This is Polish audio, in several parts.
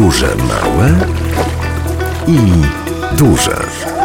Podróże małe i duże.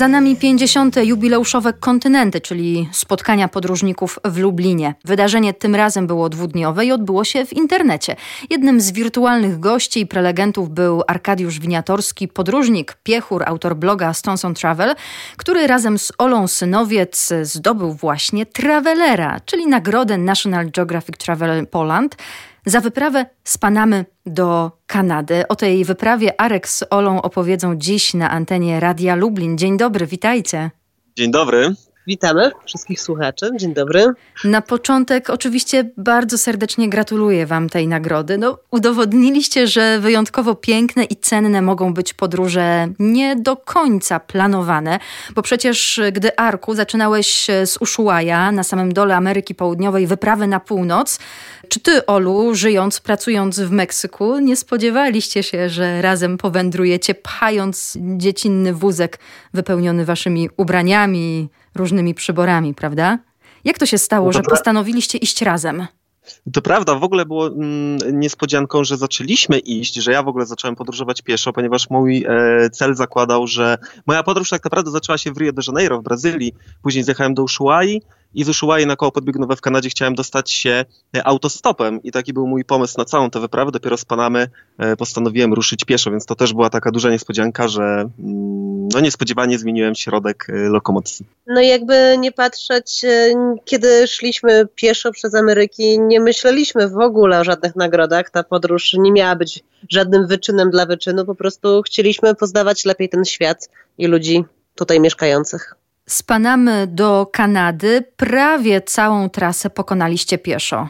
Za nami 50. jubileuszowe kontynenty, czyli spotkania podróżników w Lublinie. Wydarzenie tym razem było dwudniowe i odbyło się w internecie. Jednym z wirtualnych gości i prelegentów był Arkadiusz Winiatorski, podróżnik, piechur, autor bloga Stones on Travel, który razem z Olą Synowiec zdobył właśnie Travelera, czyli nagrodę National Geographic Travel Poland za wyprawę z Panamy do Kanady. O tej wyprawie Arek z Olą opowiedzą dziś na antenie Radia Lublin. Dzień dobry, witajcie. Dzień dobry. Witamy wszystkich słuchaczy. Dzień dobry. Na początek oczywiście bardzo serdecznie gratuluję Wam tej nagrody. No, udowodniliście, że wyjątkowo piękne i cenne mogą być podróże nie do końca planowane, bo przecież gdy Arku zaczynałeś z Ushuaia na samym dole Ameryki Południowej wyprawę na północ, czy Ty, Olu, żyjąc, pracując w Meksyku, nie spodziewaliście się, że razem powędrujecie, pchając dziecinny wózek wypełniony Waszymi ubraniami, różnymi przyborami, prawda? Jak to się stało, no że postanowiliście iść razem? To prawda, w ogóle było mm, niespodzianką, że zaczęliśmy iść, że ja w ogóle zacząłem podróżować pieszo, ponieważ mój e, cel zakładał, że moja podróż tak naprawdę zaczęła się w Rio de Janeiro w Brazylii, później zjechałem do Ushuai, i z Ushuaia na koło podbiegowe w Kanadzie chciałem dostać się e, autostopem i taki był mój pomysł na całą tę wyprawę. Dopiero z Panamy e, postanowiłem ruszyć pieszo, więc to też była taka duża niespodzianka, że mm, no niespodziewanie zmieniłem środek e, lokomocji. No jakby nie patrzeć, kiedy szliśmy pieszo przez Ameryki, nie myśleliśmy w ogóle o żadnych nagrodach. Ta podróż nie miała być żadnym wyczynem dla wyczynu, po prostu chcieliśmy poznawać lepiej ten świat i ludzi tutaj mieszkających. Z Panamy do Kanady prawie całą trasę pokonaliście pieszo.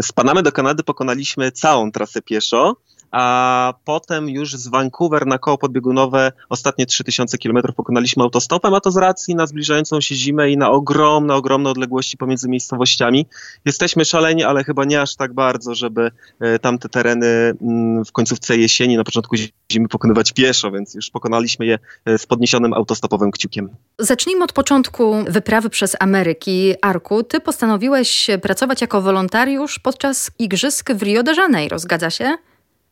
Z Panamy do Kanady pokonaliśmy całą trasę pieszo a potem już z Vancouver na koło podbiegunowe ostatnie 3000 km pokonaliśmy autostopem, a to z racji na zbliżającą się zimę i na ogromne, ogromne odległości pomiędzy miejscowościami. Jesteśmy szaleni, ale chyba nie aż tak bardzo, żeby e, tamte tereny mm, w końcówce jesieni, na początku zimy pokonywać pieszo, więc już pokonaliśmy je e, z podniesionym autostopowym kciukiem. Zacznijmy od początku wyprawy przez Ameryki. Arku, ty postanowiłeś pracować jako wolontariusz podczas igrzysk w Rio de Janeiro, zgadza się?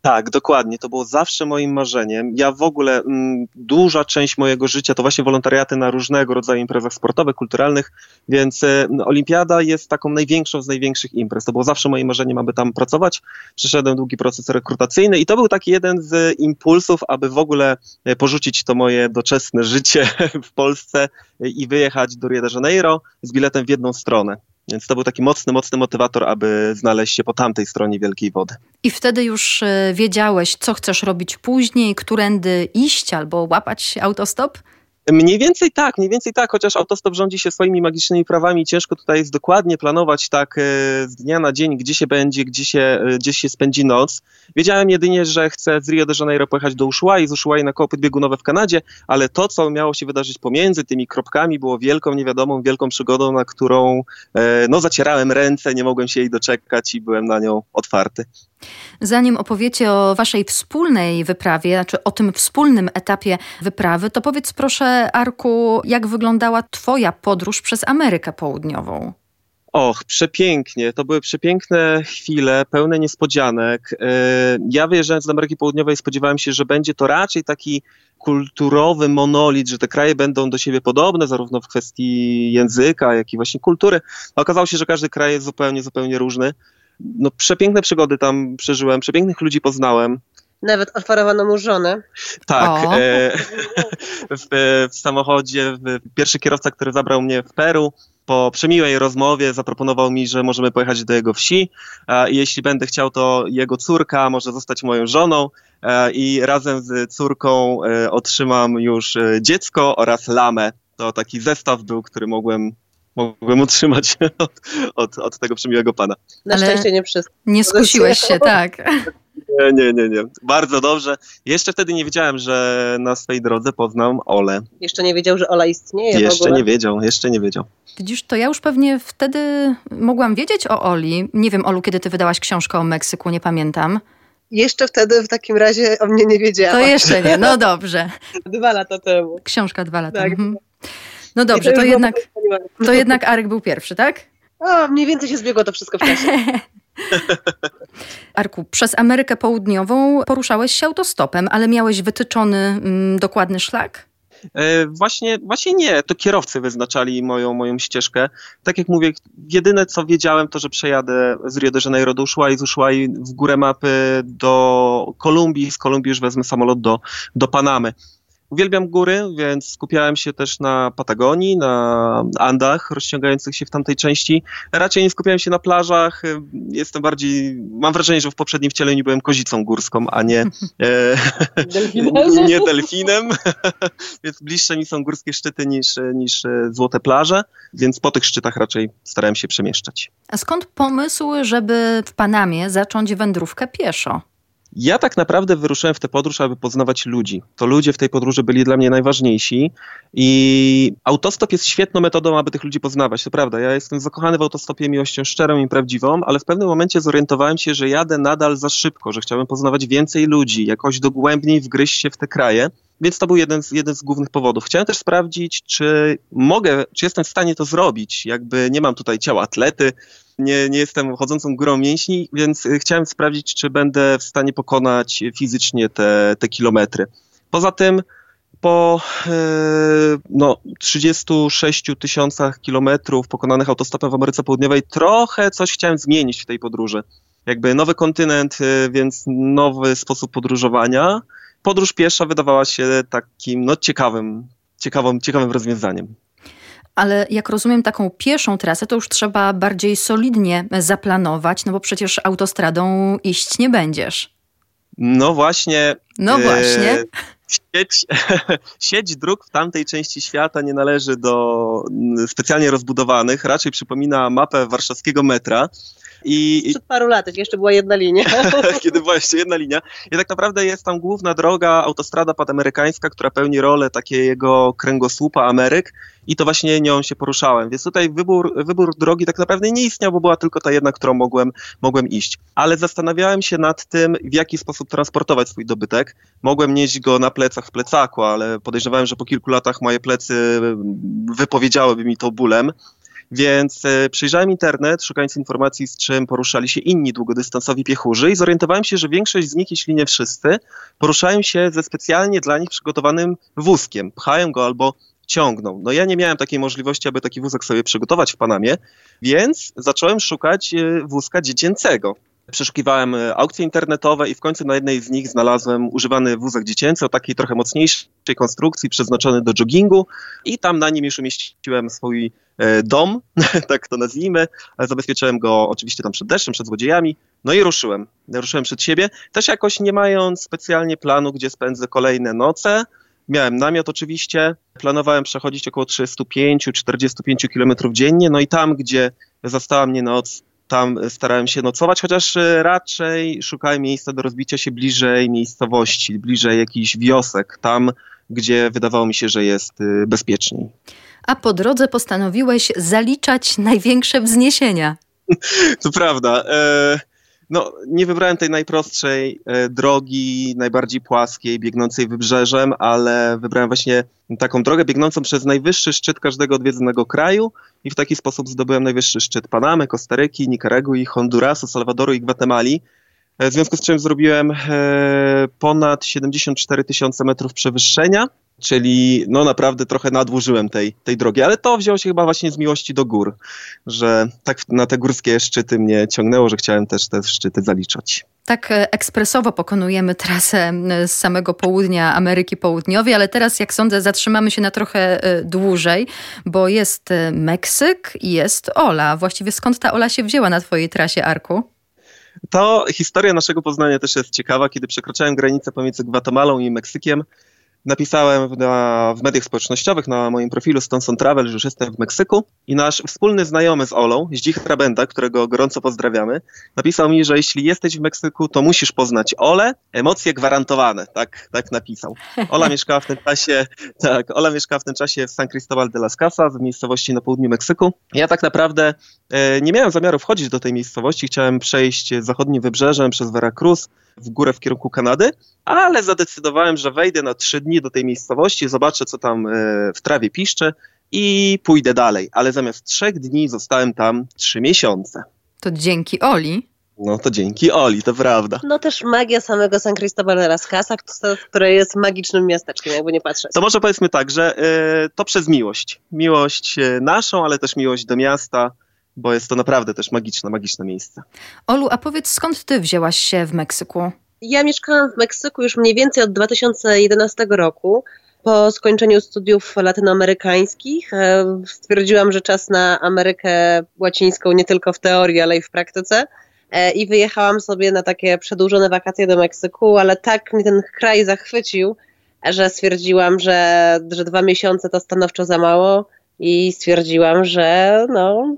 Tak, dokładnie. To było zawsze moim marzeniem. Ja w ogóle m, mm, duża część mojego życia to właśnie wolontariaty na różnego rodzaju imprezach sportowych, kulturalnych, więc e, Olimpiada jest taką największą z największych imprez. To było zawsze moim marzeniem, aby tam pracować. Przeszedłem długi proces rekrutacyjny i to był taki jeden z impulsów, aby w ogóle e, porzucić to moje doczesne życie w Polsce i wyjechać do Rio de Janeiro z biletem w jedną stronę. Więc to był taki mocny, mocny motywator, aby znaleźć się po tamtej stronie wielkiej wody. I wtedy już e, wiedziałeś, co chcesz robić później, którędy iść albo łapać autostop? Mniej więcej tak, mniej więcej tak, chociaż autostop rządzi się swoimi magicznymi prawami. Ciężko tutaj jest dokładnie planować tak e, z dnia na dzień, gdzie się będzie, gdzie się, e, gdzie się spędzi noc. Wiedziałem jedynie, że chcę z Rio de Janeiro pojechać do Ushuaia, z Ushuaia na koło podbiegunowe w Kanadzie, ale to, co miało się wydarzyć pomiędzy tymi kropkami, było wielką niewiadomą, wielką przygodą, na którą e, no, zacierałem ręce, nie mogłem się jej doczekać i byłem na nią otwarty. Zanim opowiecie o waszej wspólnej wyprawie, znaczy o tym wspólnym etapie wyprawy, to powiedz proszę, Arku, jak wyglądała twoja podróż przez Amerykę Południową? Och, przepięknie. To były przepiękne chwile, pełne niespodzianek. E, ja wyjeżdżając z Ameryki Południowej spodziewałem się, że będzie to raczej taki kulturowy monolit, że te kraje będą do siebie podobne, zarówno w kwestii języka, jak i właśnie kultury. Okazało się, że każdy kraj jest zupełnie, zupełnie różny no, przepiękne przygody tam przeżyłem, przepięknych ludzi poznałem. Nawet oferowano mu żonę. Tak. E, w, w, samochodzie w, pierwszy kierowca, który zabrał mnie w Peru, po przemiłej rozmowie zaproponował mi, że możemy pojechać do jego wsi i jeśli będę chciał, to jego córka może zostać moją żoną i razem z córką e, otrzymam już e, dziecko oraz lamę. To taki zestaw był, który mogłem mogłem utrzymać od, od, od tego przemiłego pana. Na Ale szczęście nie wszystko. Nie skusiłeś się, tak. Nie, nie, nie, nie. Bardzo dobrze. Jeszcze wtedy nie wiedziałem, że na swej drodze poznam Olę. Jeszcze nie wiedział, że Ola istnieje Jeszcze nie wiedział, jeszcze nie wiedział. Widzisz, to ja już pewnie wtedy mogłam wiedzieć o Oli. Nie wiem, Olu, kiedy ty wydałaś książkę o Meksyku, nie pamiętam. Jeszcze wtedy w takim razie o mnie nie wiedziała. To jeszcze nie, no dobrze. Dwa lata temu. Książka dwa lata. Tak. Mhm. No dobrze, to, to jednak, to jednak Arek był pierwszy, tak? O, mniej więcej się zbiegło to wszystko w czasie. Arku, przez Amerykę Południową poruszałeś się autostopem, ale miałeś wytyczony mm, dokładny szlak? E, właśnie, właśnie nie, to kierowcy wyznaczali moją, moją ścieżkę. Tak jak mówię, jedyne co wiedziałem to, że przejadę z Rio de Janeiro do Ushuaia, z Ushuaia w górę mapy do Kolumbii, z Kolumbii już wezmę samolot do, do Panamy. Uwielbiam góry, więc skupiałem się też na Patagonii, na Andach rozciągających się w tamtej części. Raczej nie skupiałem się na plażach. Jestem bardziej, mam wrażenie, że w poprzednim wcieleniu byłem kozicą górską, a nie, e, nie delfinem. więc bliższe mi są górskie szczyty niż, niż złote plaże, więc po tych szczytach raczej starałem się przemieszczać. A skąd pomysł, żeby w Panamie zacząć wędrówkę pieszo? Ja tak naprawdę wyruszyłem w tę podróż, aby poznawać ludzi. To ludzie w tej podróży byli dla mnie najważniejsi i autostop jest świetną metodą, aby tych ludzi poznawać. To prawda, ja jestem zakochany w autostopie miłością szczerą i prawdziwą, ale w pewnym momencie zorientowałem się, że jadę nadal za szybko, że chciałem poznawać więcej ludzi, jakoś dogłębniej wgryźć się w te kraje. Więc to był jeden z, jeden z głównych powodów. Chciałem też sprawdzić, czy mogę, czy jestem w stanie to zrobić. Jakby nie mam tutaj ciała atlety, nie, nie jestem chodzącą górą mięśni, więc y, chciałem sprawdzić, czy będę w stanie pokonać fizycznie te, te kilometry. Poza tym po e, no, 36 tysiącach kilometrów pokonanych autostopem w Ameryce Południowej trochę coś chciałem zmienić w tej podróży. Jakby nowy kontynent, y, więc nowy sposób podróżowania. Podróż piesza wydawała się takim no, ciekawym, ciekawym rozwiązaniem ale jak rozumiem, taką pieszą trasę to już trzeba bardziej solidnie zaplanować, no bo przecież autostradą iść nie będziesz. No właśnie. No właśnie. E, sieć, sieć dróg w tamtej części świata nie należy do specjalnie rozbudowanych, raczej przypomina mapę warszawskiego metra. I, Przed paru lat jeszcze była jedna linia. Kiedy była jeszcze jedna linia. I tak naprawdę jest tam główna droga, autostrada padamerykańska, która pełni rolę takiego kręgosłupa Ameryk i to właśnie nią się poruszałem. Więc tutaj wybór, wybór drogi tak naprawdę nie istniał, bo była tylko ta jedna, którą mogłem, mogłem iść. Ale zastanawiałem się nad tym, w jaki sposób transportować swój dobytek. Mogłem nieść go na plecach w plecaku, ale podejrzewałem, że po kilku latach moje plecy wypowiedziałyby mi to bólem. Więc e, przyjrzałem internet, szukając informacji, z czym poruszali się inni długodystansowi piechurzy i zorientowałem się, że większość z nich, jeśli nie wszyscy, poruszają się ze specjalnie dla nich przygotowanym wózkiem. Pchają go albo ciągną. No ja nie miałem takiej możliwości, aby taki wózek sobie przygotować w Panamie, więc zacząłem szukać e, wózka dziecięcego. Przeszukiwałem e, aukcje internetowe i w końcu na jednej z nich znalazłem używany wózek dziecięcy o takiej trochę mocniejszej konstrukcji, przeznaczony do joggingu i tam na nim już umieściłem swój e, dom, tak to nazwijmy. Zabezpieczyłem go oczywiście tam przed deszczem, przed złodziejami, no i ruszyłem. Ruszyłem przed siebie, też jakoś nie mając specjalnie planu, gdzie spędzę kolejne noce. Miałem namiot oczywiście, planowałem przechodzić około 35-45 km dziennie, no i tam, gdzie zastała mnie noc, tam starałem się nocować, chociaż e, raczej szukałem miejsca do rozbicia się bliżej miejscowości, bliżej jakichś wiosek, tam gdzie wydawało mi się, że jest e, bezpieczniej. A po drodze postanowiłeś zaliczać największe wzniesienia. to prawda. E no, nie wybrałem tej najprostszej e, drogi, najbardziej płaskiej, biegnącej wybrzeżem, ale wybrałem właśnie taką drogę biegnącą przez najwyższy szczyt każdego odwiedzonego kraju i w taki sposób zdobyłem najwyższy szczyt Panamy, Kostaryki, Nikaragui, Hondurasu, Salwadoru i Gwatemali. E, w związku z czym zrobiłem e, ponad 74 tysiące metrów przewyższenia czyli no naprawdę trochę nadłużyłem tej, tej drogi, ale to wzięło się chyba właśnie z miłości do gór, że tak na te górskie szczyty mnie ciągnęło, że chciałem też te szczyty zaliczać. Tak e, ekspresowo pokonujemy trasę z samego południa Ameryki Południowej, ale teraz, jak sądzę, zatrzymamy się na trochę e, dłużej, bo jest e, Meksyk i jest Ola. Właściwie skąd ta Ola się wzięła na twojej trasie, Arku? To historia naszego poznania też jest ciekawa. Kiedy przekroczałem granicę pomiędzy Gwatemalą i Meksykiem, napisałem na, w mediach społecznościowych na moim profilu Stonson Travel, że już jestem w Meksyku i nasz wspólny znajomy z Olą, Zdzich Rabenda, którego gorąco pozdrawiamy, napisał mi, że jeśli jesteś w Meksyku, to musisz poznać Olę, emocje gwarantowane, tak, tak napisał. Ola mieszkała w tym czasie, tak, Ola mieszkała w tym czasie w San Cristobal de las Casas, w miejscowości na południu Meksyku. Ja tak naprawdę e, nie miałem zamiaru wchodzić do tej miejscowości, chciałem przejść zachodnim wybrzeżem przez Veracruz, w górę w kierunku Kanady, ale zadecydowałem, że wejdę na trzy dni do tej miejscowości, zobaczę, co tam e, w trawie piszcze i pójdę dalej. Ale zamiast trzech dni zostałem tam trzy miesiące. To dzięki Oli. No to dzięki Oli, to prawda. No też magia samego San Cristobal de las Casas, które jest magicznym miasteczkiem, jakby nie patrzeć. To może powiedzmy tak, że y, to przez miłość. Miłość e, naszą, ale też miłość do miasta, bo jest to naprawdę też magiczne, magiczne miejsce. Olu, a powiedz, skąd ty wzięłaś się w Meksyku? Ja mieszkałam w Meksyku już mniej więcej od 2011 roku. Po skończeniu studiów latynoamerykańskich e, stwierdziłam, że czas na Amerykę Łacińską nie tylko w teorii, ale i w praktyce. E, I wyjechałam sobie na takie przedłużone wakacje do Meksyku, ale tak mnie ten kraj zachwycił, że stwierdziłam, że, że dwa miesiące to stanowczo za mało i stwierdziłam, że no,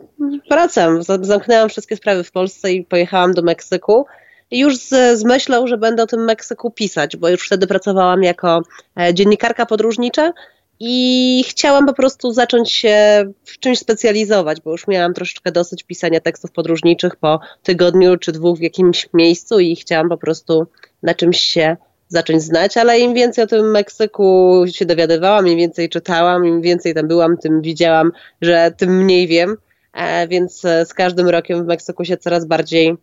wracam. Zamknęłam wszystkie sprawy w Polsce i pojechałam do Meksyku już z, z myślą, że będę o tym Meksyku pisać, bo już wtedy pracowałam jako e, dziennikarka podróżnicza i chciałam po prostu zacząć się w czymś specjalizować, bo już miałam troszeczkę dosyć pisania tekstów podróżniczych po tygodniu czy dwóch w jakimś miejscu i chciałam po prostu na czymś się zacząć znać, ale im więcej o tym Meksyku się dowiadywałam, im więcej czytałam, im więcej tam byłam, tym widziałam, że tym mniej wiem, e, więc e, z każdym rokiem w Meksyku się coraz bardziej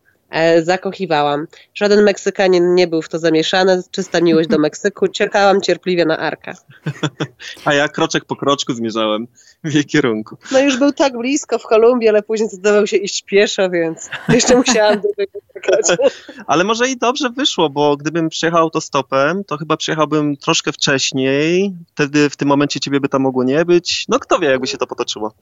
zakochiwałam. Żaden Meksykanin nie był w to zamieszany, czysta miłość do Meksyku. Czekałam cierpliwie na Arka. A ja kroczek po kroczku zmierzałem w jej kierunku. No już był tak blisko w Kolumbii, ale później zdecydował się iść pieszo, więc jeszcze musiałam długo czekać. Ale może i dobrze wyszło, bo gdybym przyjechał autostopem, to chyba przyjechałbym troszkę wcześniej. Wtedy w tym momencie ciebie by tam mogło nie być. No kto wie, jakby się to potoczyło.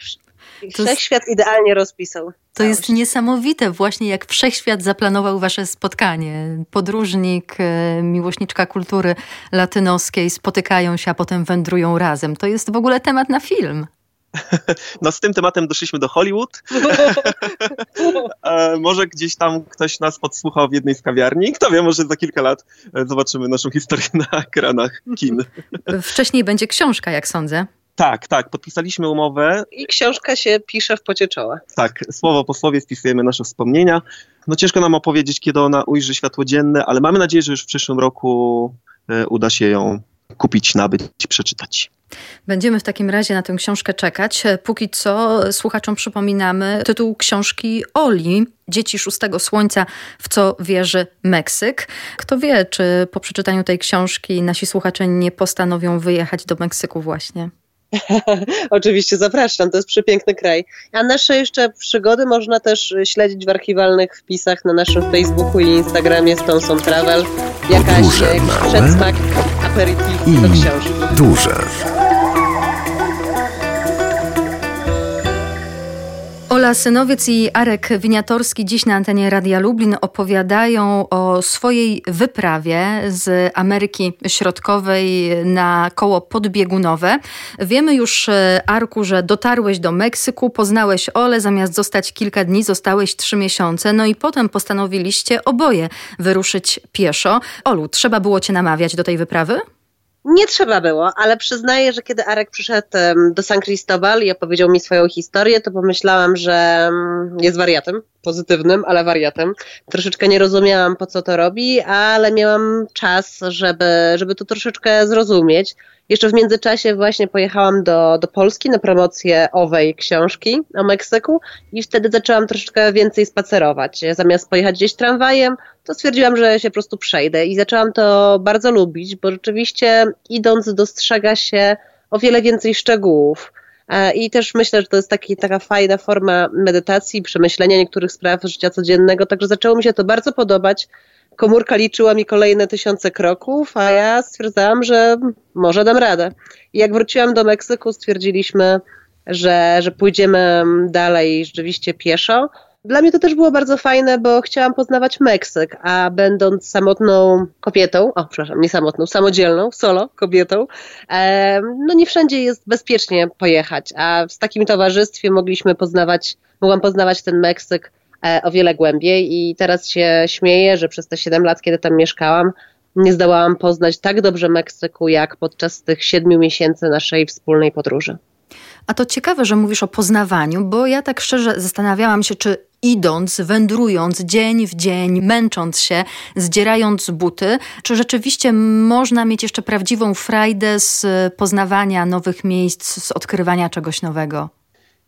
Wszechświat idealnie rozpisał. To jest niesamowite właśnie, jak wszechświat zaplanował wasze spotkanie. Podróżnik, e, miłośniczka kultury latynoskiej spotykają się, a potem wędrują razem. To jest w ogóle temat na film. No z tym tematem doszliśmy do Hollywood. E, może gdzieś tam ktoś nas podsłuchał w jednej z kawiarni. Kto wie, może za kilka lat e, zobaczymy naszą historię na ekranach kin. Wcześniej będzie książka, jak sądzę. Tak, tak, podpisaliśmy umowę. I książka się pisze w pocie czoła. Tak, słowo po słowie spisujemy nasze wspomnienia. No ciężko nam opowiedzieć, kiedy ona ujrzy światło dzienne, ale mamy nadzieję, że już w przyszłym roku e, uda się ją kupić, nabyć, przeczytać. Będziemy w takim razie na tę książkę czekać. Póki co słuchaczom przypominamy tytuł książki Oli, Dzieci Szóstego Słońca, w co wierzy Meksyk. Kto wie, czy po przeczytaniu tej książki nasi słuchacze nie postanowią wyjechać do Meksyku właśnie. Oczywiście zapraszam, to jest przepiękny kraj. A nasze jeszcze przygody można też śledzić w archiwalnych wpisach na naszym Facebooku i Instagramie Stonson Travel. Jakaś, Duże, jakiś przedsmak, aperitif i do książki. duże. Ola Synowiec i Arek Winiatorski dziś na antenie Radia Lublin opowiadają o swojej wyprawie z Ameryki Środkowej na koło podbiegunowe. Wiemy już, e, Arku, że dotarłeś do Meksyku, poznałeś Ole, zamiast zostać kilka dni, zostałeś trzy miesiące, no i potem postanowiliście oboje wyruszyć pieszo. Olu, trzeba było cię namawiać do tej wyprawy? Nie trzeba było, ale przyznaję, że kiedy Arek przyszedł do San Cristobal i opowiedział mi swoją historię, to pomyślałam, że jest wariatem, pozytywnym, ale wariatem. Troszeczkę nie rozumiałam, po co to robi, ale miałam czas, żeby, żeby to troszeczkę zrozumieć. Jeszcze w międzyczasie właśnie pojechałam do, do Polski na promocję owej książki o Meksyku i wtedy zaczęłam troszeczkę więcej spacerować. Zamiast pojechać gdzieś tramwajem, to stwierdziłam, że się po prostu przejdę i zaczęłam to bardzo lubić, bo rzeczywiście idąc dostrzega się o wiele więcej szczegółów. E, I też myślę, że to jest taki, taka fajna forma medytacji, przemyślenia niektórych spraw życia codziennego, także zaczęło mi się to bardzo podobać komórka liczyła mi kolejne tysiące kroków, a ja stwierdzałam, że może dam radę. I jak wróciłam do Meksyku, stwierdziliśmy, że, że pójdziemy dalej rzeczywiście pieszo. Dla mnie to też było bardzo fajne, bo chciałam poznawać Meksyk, a będąc samotną kobietą, o przepraszam, nie samotną, samodzielną, solo kobietą, no nie wszędzie jest bezpiecznie pojechać, a w takim towarzystwie mogliśmy poznawać, mogłam poznawać ten Meksyk E, o wiele głębiej i teraz się śmieję, że przez te 7 lat, kiedy tam mieszkałam, nie zdołałam poznać tak dobrze Meksyku, jak podczas tych 7 miesięcy naszej wspólnej podróży. A to ciekawe, że mówisz o poznawaniu, bo ja tak szczerze zastanawiałam się, czy idąc, wędrując dzień w dzień, męcząc się, zdzierając buty, czy rzeczywiście można mieć jeszcze prawdziwą frajdę z poznawania nowych miejsc, z odkrywania czegoś nowego?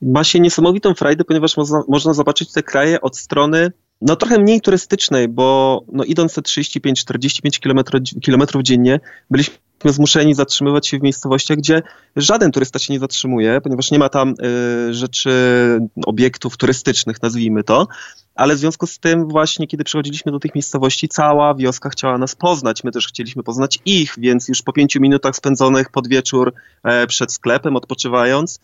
ma się niesamowitą frajdę, ponieważ można, można zobaczyć te kraje od strony no trochę mniej turystycznej, bo no, idąc te 35-45 kilometrów dziennie, byliśmy zmuszeni zatrzymywać się w miejscowościach, gdzie żaden turysta się nie zatrzymuje, ponieważ nie ma tam y, rzeczy, obiektów turystycznych, nazwijmy to. Ale w związku z tym właśnie, kiedy przychodziliśmy do tych miejscowości, cała wioska chciała nas poznać. My też chcieliśmy poznać ich, więc już po pięciu minutach spędzonych pod wieczór e, przed sklepem, odpoczywając,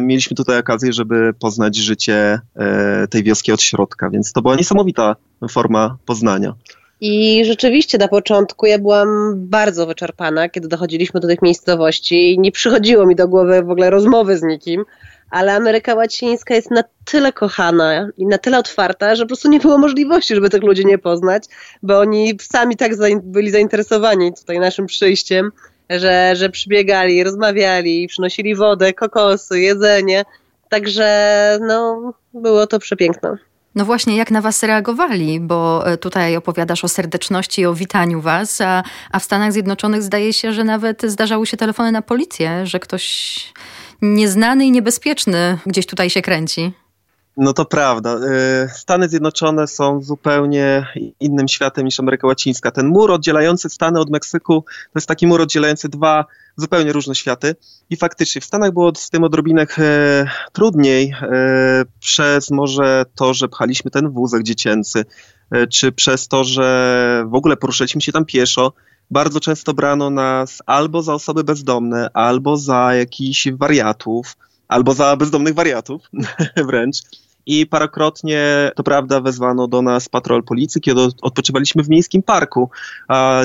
mieliśmy tutaj okazję, żeby poznać życie e, tej wioski od środka. Więc to była niesamowita forma poznania. I rzeczywiście na początku ja byłam bardzo wyczerpana, kiedy dochodziliśmy do tych miejscowości i nie przychodziło mi do głowy w ogóle rozmowy z nikim, ale Ameryka Łacińska jest na tyle kochana i na tyle otwarta, że po prostu nie było możliwości, żeby tych ludzi nie poznać, bo oni sami tak byli zainteresowani tutaj naszym przyjściem, że, że przybiegali, rozmawiali, przynosili wodę, kokosy, jedzenie. Także no, było to przepiękne. No właśnie, jak na was reagowali, bo e, tutaj opowiadasz o serdeczności i o witaniu was, a, a w Stanach Zjednoczonych zdaje się, że nawet zdarzały się telefony na policję, że ktoś nieznany i niebezpieczny gdzieś tutaj się kręci. No to prawda. E, Stany Zjednoczone są zupełnie innym światem niż Ameryka Łacińska. Ten mur oddzielający Stany od Meksyku to jest taki mur oddzielający dwa zupełnie różne światy. I faktycznie w Stanach było z tym odrobinę e, trudniej e, przez może to, że pchaliśmy ten wózek dziecięcy, czy przez to, że w ogóle poruszaliśmy się tam pieszo. Bardzo często brano nas albo za osoby bezdomne, albo za jakichś wariatów, albo za bezdomnych wariatów wręcz i parokrotnie, to prawda, wezwano do nas patrol policji, kiedy odpoczywaliśmy w miejskim parku. A,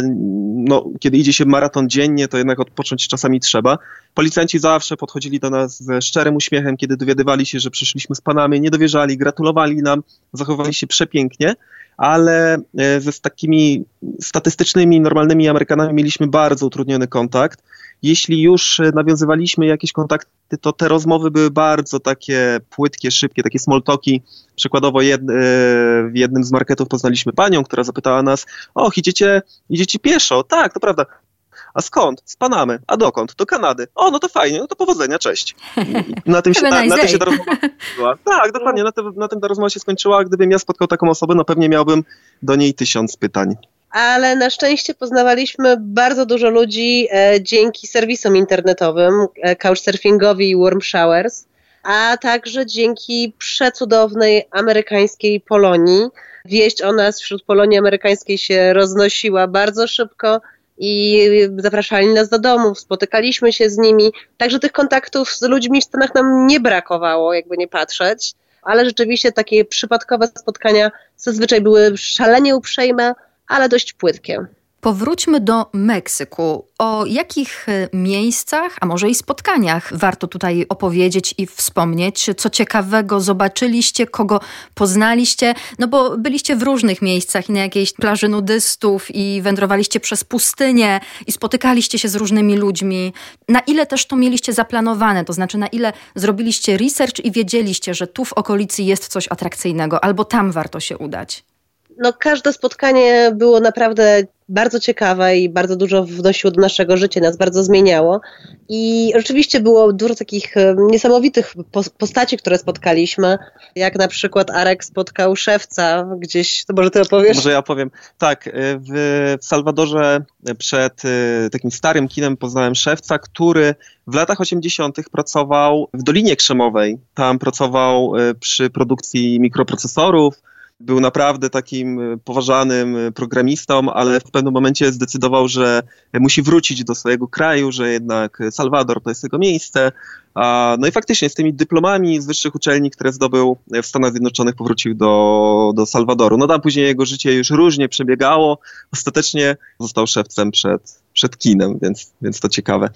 no, kiedy idzie się maraton dziennie, to jednak odpocząć czasami trzeba. Policjanci zawsze podchodzili do nas ze szczerym uśmiechem, kiedy dowiadywali się, że przyszliśmy z panami, nie dowierzali, gratulowali nam, zachowywali się przepięknie ale e, ze z takimi statystycznymi, normalnymi Amerykanami mieliśmy bardzo utrudniony kontakt jeśli już e, nawiązywaliśmy jakieś kontakty, to te rozmowy były bardzo takie płytkie, szybkie, takie small talki. Przykładowo jed, e, w jednym z marketów poznaliśmy panią, która zapytała nas, och, idziecie, idziecie pieszo? Tak, to prawda. A skąd? Z Panamy. A dokąd? Do Kanady. O, no to fajnie, no to powodzenia, cześć. Na tym się, ta, na tym się ta rozmowa skończyła. Tak, dokładnie, na tym, na tym ta rozmowa się skończyła. Gdybym ja spotkał taką osobę, no pewnie miałbym do niej tysiąc pytań ale na szczęście poznawaliśmy bardzo dużo ludzi e, dzięki serwisom internetowym, e, couchsurfingowi i warm showers, a także dzięki przecudownej amerykańskiej Polonii. Wieść o nas wśród Polonii amerykańskiej się roznosiła bardzo szybko i zapraszali nas do domów, spotykaliśmy się z nimi. Także tych kontaktów z ludźmi w Stanach nam nie brakowało, jakby nie patrzeć, ale rzeczywiście takie przypadkowe spotkania zazwyczaj były szalenie uprzejme, ale dość płytkie. Powróćmy do Meksyku. O jakich e, miejscach, a może i spotkaniach warto tutaj opowiedzieć i wspomnieć? Co ciekawego zobaczyliście, kogo poznaliście? No bo byliście w różnych miejscach i na jakiejś plaży nudystów i wędrowaliście przez pustynię i spotykaliście się z różnymi ludźmi. Na ile też to mieliście zaplanowane? To znaczy na ile zrobiliście research i wiedzieliście, że tu w okolicy jest coś atrakcyjnego albo tam warto się udać? No, każde spotkanie było naprawdę bardzo ciekawe i bardzo dużo wnosiło do naszego życia, nas bardzo zmieniało. I rzeczywiście było dużo takich niesamowitych postaci, które spotkaliśmy, jak na przykład Arek spotkał szewca gdzieś, to może ty opowiesz? Może ja opowiem. Tak, y, w, Salwadorze przed y, takim starym kinem poznałem szewca, który w latach 80. pracował w Dolinie Krzemowej. Tam pracował przy produkcji mikroprocesorów, był naprawdę takim e, poważanym e, programistą, ale w pewnym momencie zdecydował, że musi wrócić do swojego kraju, że jednak Salwador to jest jego miejsce. No i faktycznie z tymi dyplomami z wyższych uczelni, które zdobył w Stanach Zjednoczonych, powrócił do, do Salwadoru. No tam później jego życie już różnie przebiegało. Ostatecznie został szewcem przed, przed kinem, więc, więc to ciekawe.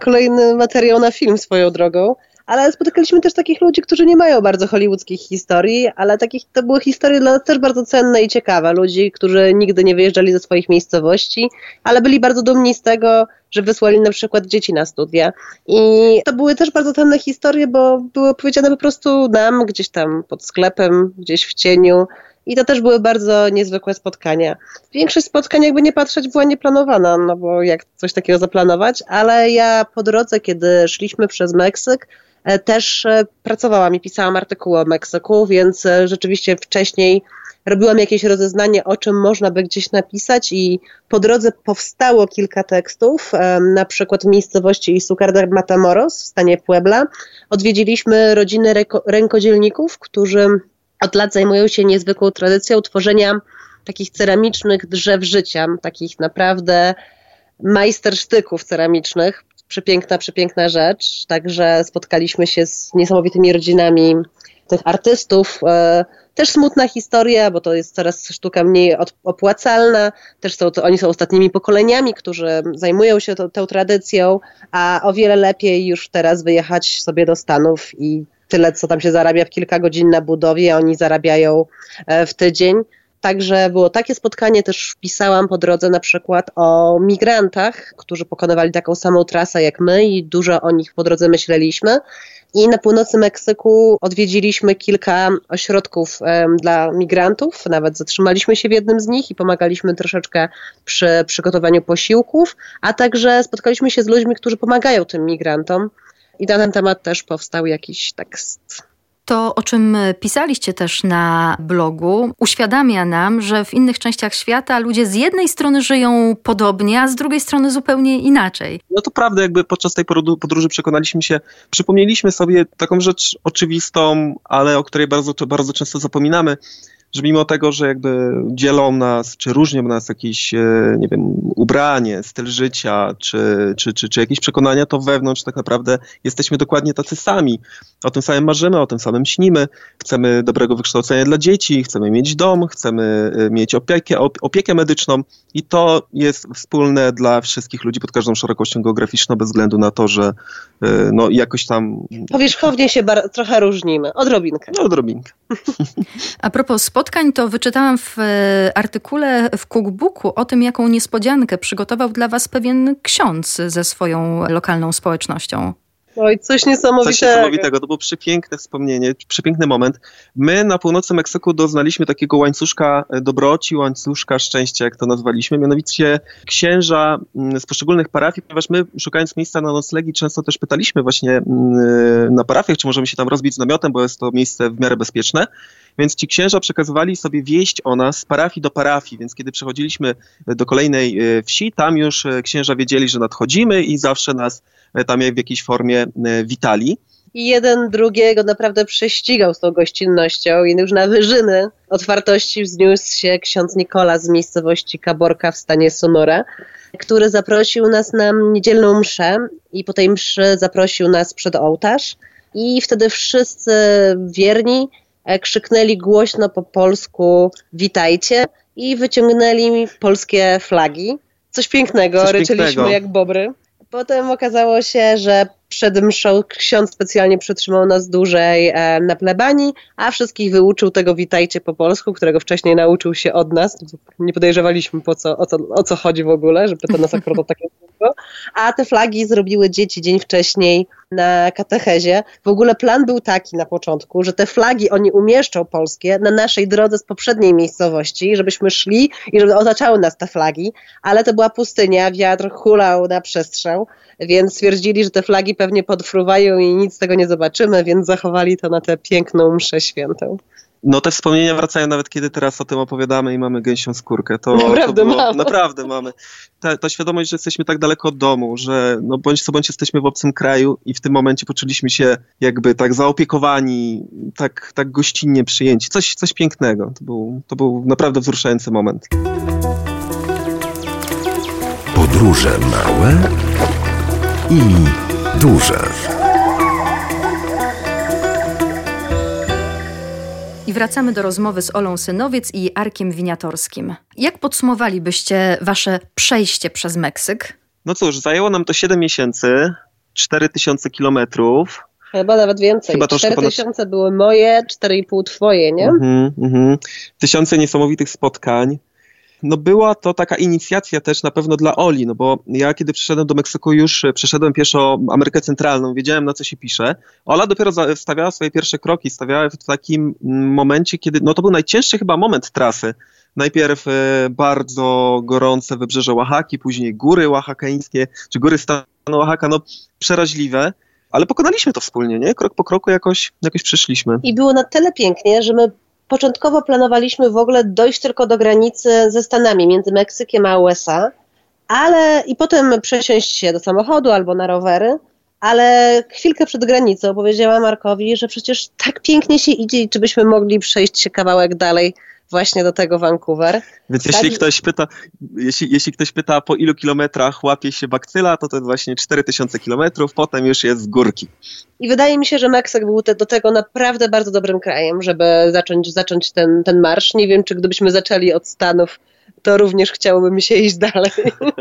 Kolejny materiał na film swoją drogą ale spotykaliśmy też takich ludzi, którzy nie mają bardzo hollywoodzkich historii, ale takich to były historie dla nas też bardzo cenne i ciekawe. Ludzi, którzy nigdy nie wyjeżdżali ze swoich miejscowości, ale byli bardzo dumni z tego, że wysłali na przykład dzieci na studia. I to były też bardzo cenne historie, bo były opowiedziane po prostu nam gdzieś tam pod sklepem, gdzieś w cieniu. I to też były bardzo niezwykłe spotkania. Większość spotkań, jakby nie patrzeć, była nieplanowana, no bo jak coś takiego zaplanować, ale ja po drodze, kiedy szliśmy przez Meksyk, też pracowałam i pisałam artykuły o Meksyku, więc rzeczywiście wcześniej robiłam jakieś rozeznanie, o czym można by gdzieś napisać i po drodze powstało kilka tekstów, na przykład w miejscowości Isucar de Matamoros w stanie Puebla. Odwiedziliśmy rodziny rękodzielników, którzy od lat zajmują się niezwykłą tradycją tworzenia takich ceramicznych drzew życia, takich naprawdę majstersztyków ceramicznych. Przepiękna, przepiękna rzecz. Także spotkaliśmy się z niesamowitymi rodzinami tych artystów. E, też smutna historia, bo to jest coraz sztuka mniej opłacalna. Też są to, oni są ostatnimi pokoleniami, którzy zajmują się to, tą tradycją, a o wiele lepiej już teraz wyjechać sobie do Stanów i tyle, co tam się zarabia w kilka godzin na budowie, oni zarabiają e, w tydzień. Także było takie spotkanie, też wpisałam po drodze na przykład o migrantach, którzy pokonywali taką samą trasę jak my i dużo o nich po drodze myśleliśmy. I na północy Meksyku odwiedziliśmy kilka ośrodków um, dla migrantów, nawet zatrzymaliśmy się w jednym z nich i pomagaliśmy troszeczkę przy przygotowaniu posiłków, a także spotkaliśmy się z ludźmi, którzy pomagają tym migrantom. I na ten temat też powstał jakiś tekst to, o czym pisaliście też na blogu, uświadamia nam, że w innych częściach świata ludzie z jednej strony żyją podobnie, a z drugiej strony zupełnie inaczej. No to prawda, jakby podczas tej podróży przekonaliśmy się, przypomnieliśmy sobie taką rzecz oczywistą, ale o której bardzo, bardzo często zapominamy, że mimo tego, że jakby dzielą nas, czy różnią nas jakieś, e, nie wiem, ubranie, styl życia, czy, czy, czy, czy jakieś przekonania, to wewnątrz tak naprawdę jesteśmy dokładnie tacy sami. O tym samym marzymy, o tym samym śnimy. Chcemy dobrego wykształcenia dla dzieci, chcemy mieć dom, chcemy e, mieć opiekę, opiekę medyczną i to jest wspólne dla wszystkich ludzi pod każdą szerokością geograficzną, bez względu na to, że e, no jakoś tam... Powierzchownie się trochę różnimy, odrobinkę. No, odrobinkę. A propos spotkań, to wyczytałam w e, artykule w cookbooku o tym, jaką niespodziankę przygotował dla was pewien ksiądz ze swoją lokalną społecznością. Oj, coś niesamowitego. Coś niesamowitego. To było przepiękne wspomnienie, przepiękny moment. My na północy Meksyku doznaliśmy takiego łańcuszka dobroci, łańcuszka szczęścia, jak to nazwaliśmy, mianowicie księża mm, z poszczególnych parafii, ponieważ my szukając miejsca na noclegi często też pytaliśmy właśnie mm, na parafiach, czy możemy się tam rozbić z namiotem, bo jest to miejsce w miarę bezpieczne. Więc ci księża przekazywali sobie wieść o nas z parafii do parafii, więc kiedy przechodziliśmy do kolejnej e, wsi, tam już e, księża wiedzieli, że nadchodzimy i zawsze nas e, tam w jakiejś formie witali. I jeden drugiego naprawdę prześcigał z tą gościnnością i już na wyżyny otwartości wzniósł się ksiądz Nikola z miejscowości Kaborka w stanie Sonora, który zaprosił nas na niedzielną mszę i po tej mszy zaprosił nas przed ołtarz i wtedy wszyscy wierni E, krzyknęli głośno po polsku witajcie i wyciągnęli polskie flagi. Coś pięknego, Coś ryczeliśmy pięknego. jak bobry. Potem okazało się, że przed mszą ksiądz specjalnie przytrzymał nas dłużej e, na plebanii, a wszystkich wyuczył tego witajcie po polsku, którego wcześniej nauczył się od nas. Nie podejrzewaliśmy po co, o, co, o co chodzi w ogóle, żeby to nas akurat tak. A te flagi zrobiły dzieci dzień wcześniej na katechezie. W ogóle plan był taki na początku, że te flagi oni umieszczą polskie na naszej drodze z poprzedniej miejscowości, żebyśmy szli i żeby otaczały nas te flagi, ale to była pustynia, wiatr hulał na przestrzał, więc stwierdzili, że te flagi pewnie podfruwają i nic z tego nie zobaczymy, więc zachowali to na tę piękną mszę świętą. No te wspomnienia wracają nawet kiedy teraz o tym opowiadamy i mamy gęsią skórkę. To, naprawdę to było, mamy. Naprawdę mamy. Ta, ta, świadomość, że jesteśmy tak daleko od domu, że no bądź co bądź jesteśmy w obcym kraju i w tym momencie poczuliśmy się jakby tak zaopiekowani, tak, tak gościnnie przyjęci. Coś, coś pięknego. To był, to był naprawdę wzruszający moment. Podróże małe i duże. I wracamy do rozmowy z Olą Synowiec i Arkiem Winiatorskim. Jak podsumowalibyście wasze przejście przez Meksyk? No cóż, zajęło nam to 7 miesięcy, 4000 kilometrów. Chyba nawet więcej. Chyba 4000 ponad... były moje, 4,5 twoje, nie? Mm -hmm. Tysiące niesamowitych spotkań no była to taka inicjacja też na pewno dla Oli, no bo ja kiedy przyszedłem do Meksyku już e, przeszedłem pieszo Amerykę Centralną, wiedziałem na co się pisze. Ola dopiero stawiała swoje pierwsze kroki, stawiała w takim momencie, kiedy, no to był najcięższy chyba moment trasy. Najpierw e, bardzo gorące wybrzeże Oaxaki, później góry oaxakeńskie, czy góry stanu Oaxaca, no przeraźliwe. ale pokonaliśmy to wspólnie, nie? Krok po kroku jakoś, jakoś przyszliśmy. I było na tyle pięknie, że my początkowo planowaliśmy w ogóle dojść tylko do granicy ze Stanami, między Meksykiem a USA, ale i potem przesiąść się do samochodu albo na rowery, ale chwilkę przed granicą powiedziała Markowi, że przecież tak pięknie się idzie i czy byśmy mogli przejść się kawałek dalej właśnie do tego Vancouver. Więc jeśli ktoś pyta, jeśli, jeśli ktoś pyta po ilu kilometrach łapie się bakcyla, to to jest właśnie 4000 kilometrów, potem już jest z górki. I wydaje mi się, że Meksyk był te, do tego naprawdę bardzo dobrym krajem, żeby zacząć, zacząć ten, ten marsz. Nie wiem, czy gdybyśmy zaczęli od Stanów, to również chciałoby mi się iść dalej.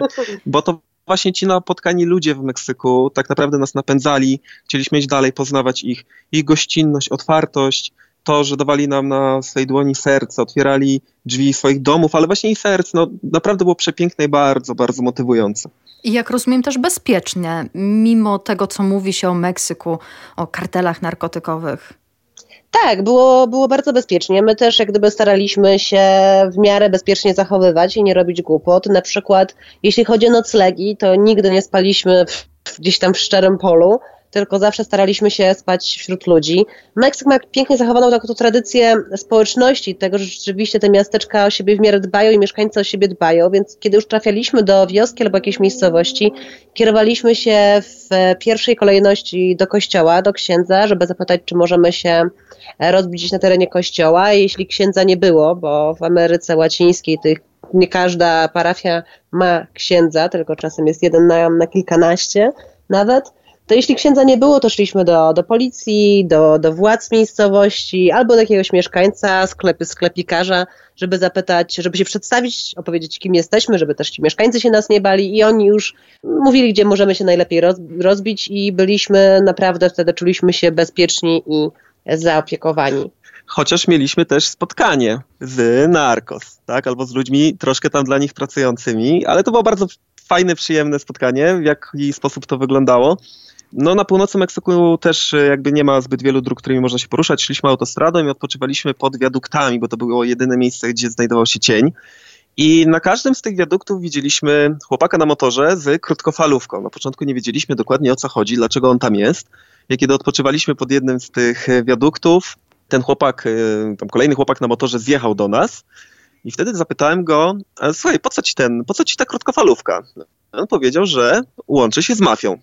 Bo to właśnie ci napotkani ludzie w Meksyku tak naprawdę nas napędzali. Chcieliśmy iść dalej, poznawać ich, ich gościnność, otwartość, to, że dawali nam na swej dłoni serce, otwierali drzwi swoich domów, ale właśnie i serc, no naprawdę było przepiękne i bardzo, bardzo motywujące. I jak rozumiem też bezpiecznie, mimo tego, co mówi się o Meksyku, o kartelach narkotykowych. Tak, było, było bardzo bezpiecznie. My też jak gdyby staraliśmy się w miarę bezpiecznie zachowywać i nie robić głupot. Na przykład jeśli chodzi o noclegi, to nigdy nie spaliśmy gdzieś tam w szczerym polu, tylko zawsze staraliśmy się spać wśród ludzi. Meksyk ma pięknie zachowaną taką tradycję społeczności, tego, że rzeczywiście te miasteczka o siebie w miarę dbają i mieszkańcy o siebie dbają, więc kiedy już trafialiśmy do wioski albo jakiejś miejscowości, kierowaliśmy się w pierwszej kolejności do kościoła, do księdza, żeby zapytać, czy możemy się rozbić na terenie kościoła. Jeśli księdza nie było, bo w Ameryce Łacińskiej tych nie każda parafia ma księdza, tylko czasem jest jeden na, na kilkanaście nawet, to jeśli księdza nie było, to szliśmy do, do policji, do, do władz miejscowości albo do jakiegoś mieszkańca, sklepy, sklepikarza, żeby zapytać, żeby się przedstawić, opowiedzieć kim jesteśmy, żeby też ci mieszkańcy się nas nie bali i oni już mówili, gdzie możemy się najlepiej roz, rozbić i byliśmy naprawdę wtedy, czuliśmy się bezpieczni i zaopiekowani. Chociaż mieliśmy też spotkanie z narkos, tak, albo z ludźmi troszkę tam dla nich pracującymi, ale to było bardzo fajne, przyjemne spotkanie, w jaki sposób to wyglądało. No na północy Meksyku też e, jakby nie ma zbyt wielu dróg, którymi można się poruszać. Szliśmy autostradą i odpoczywaliśmy pod wiaduktami, bo to było jedyne miejsce, gdzie znajdował się cień. I na każdym z tych wiaduktów widzieliśmy chłopaka na motorze z krótkofalówką. Na początku nie wiedzieliśmy dokładnie o co chodzi, dlaczego on tam jest. I kiedy odpoczywaliśmy pod jednym z tych wiaduktów, ten chłopak, e, tam kolejny chłopak na motorze zjechał do nas i wtedy zapytałem go, słuchaj, po co ci ten, po co ci ta krótkofalówka? On powiedział, że łączy się z mafią.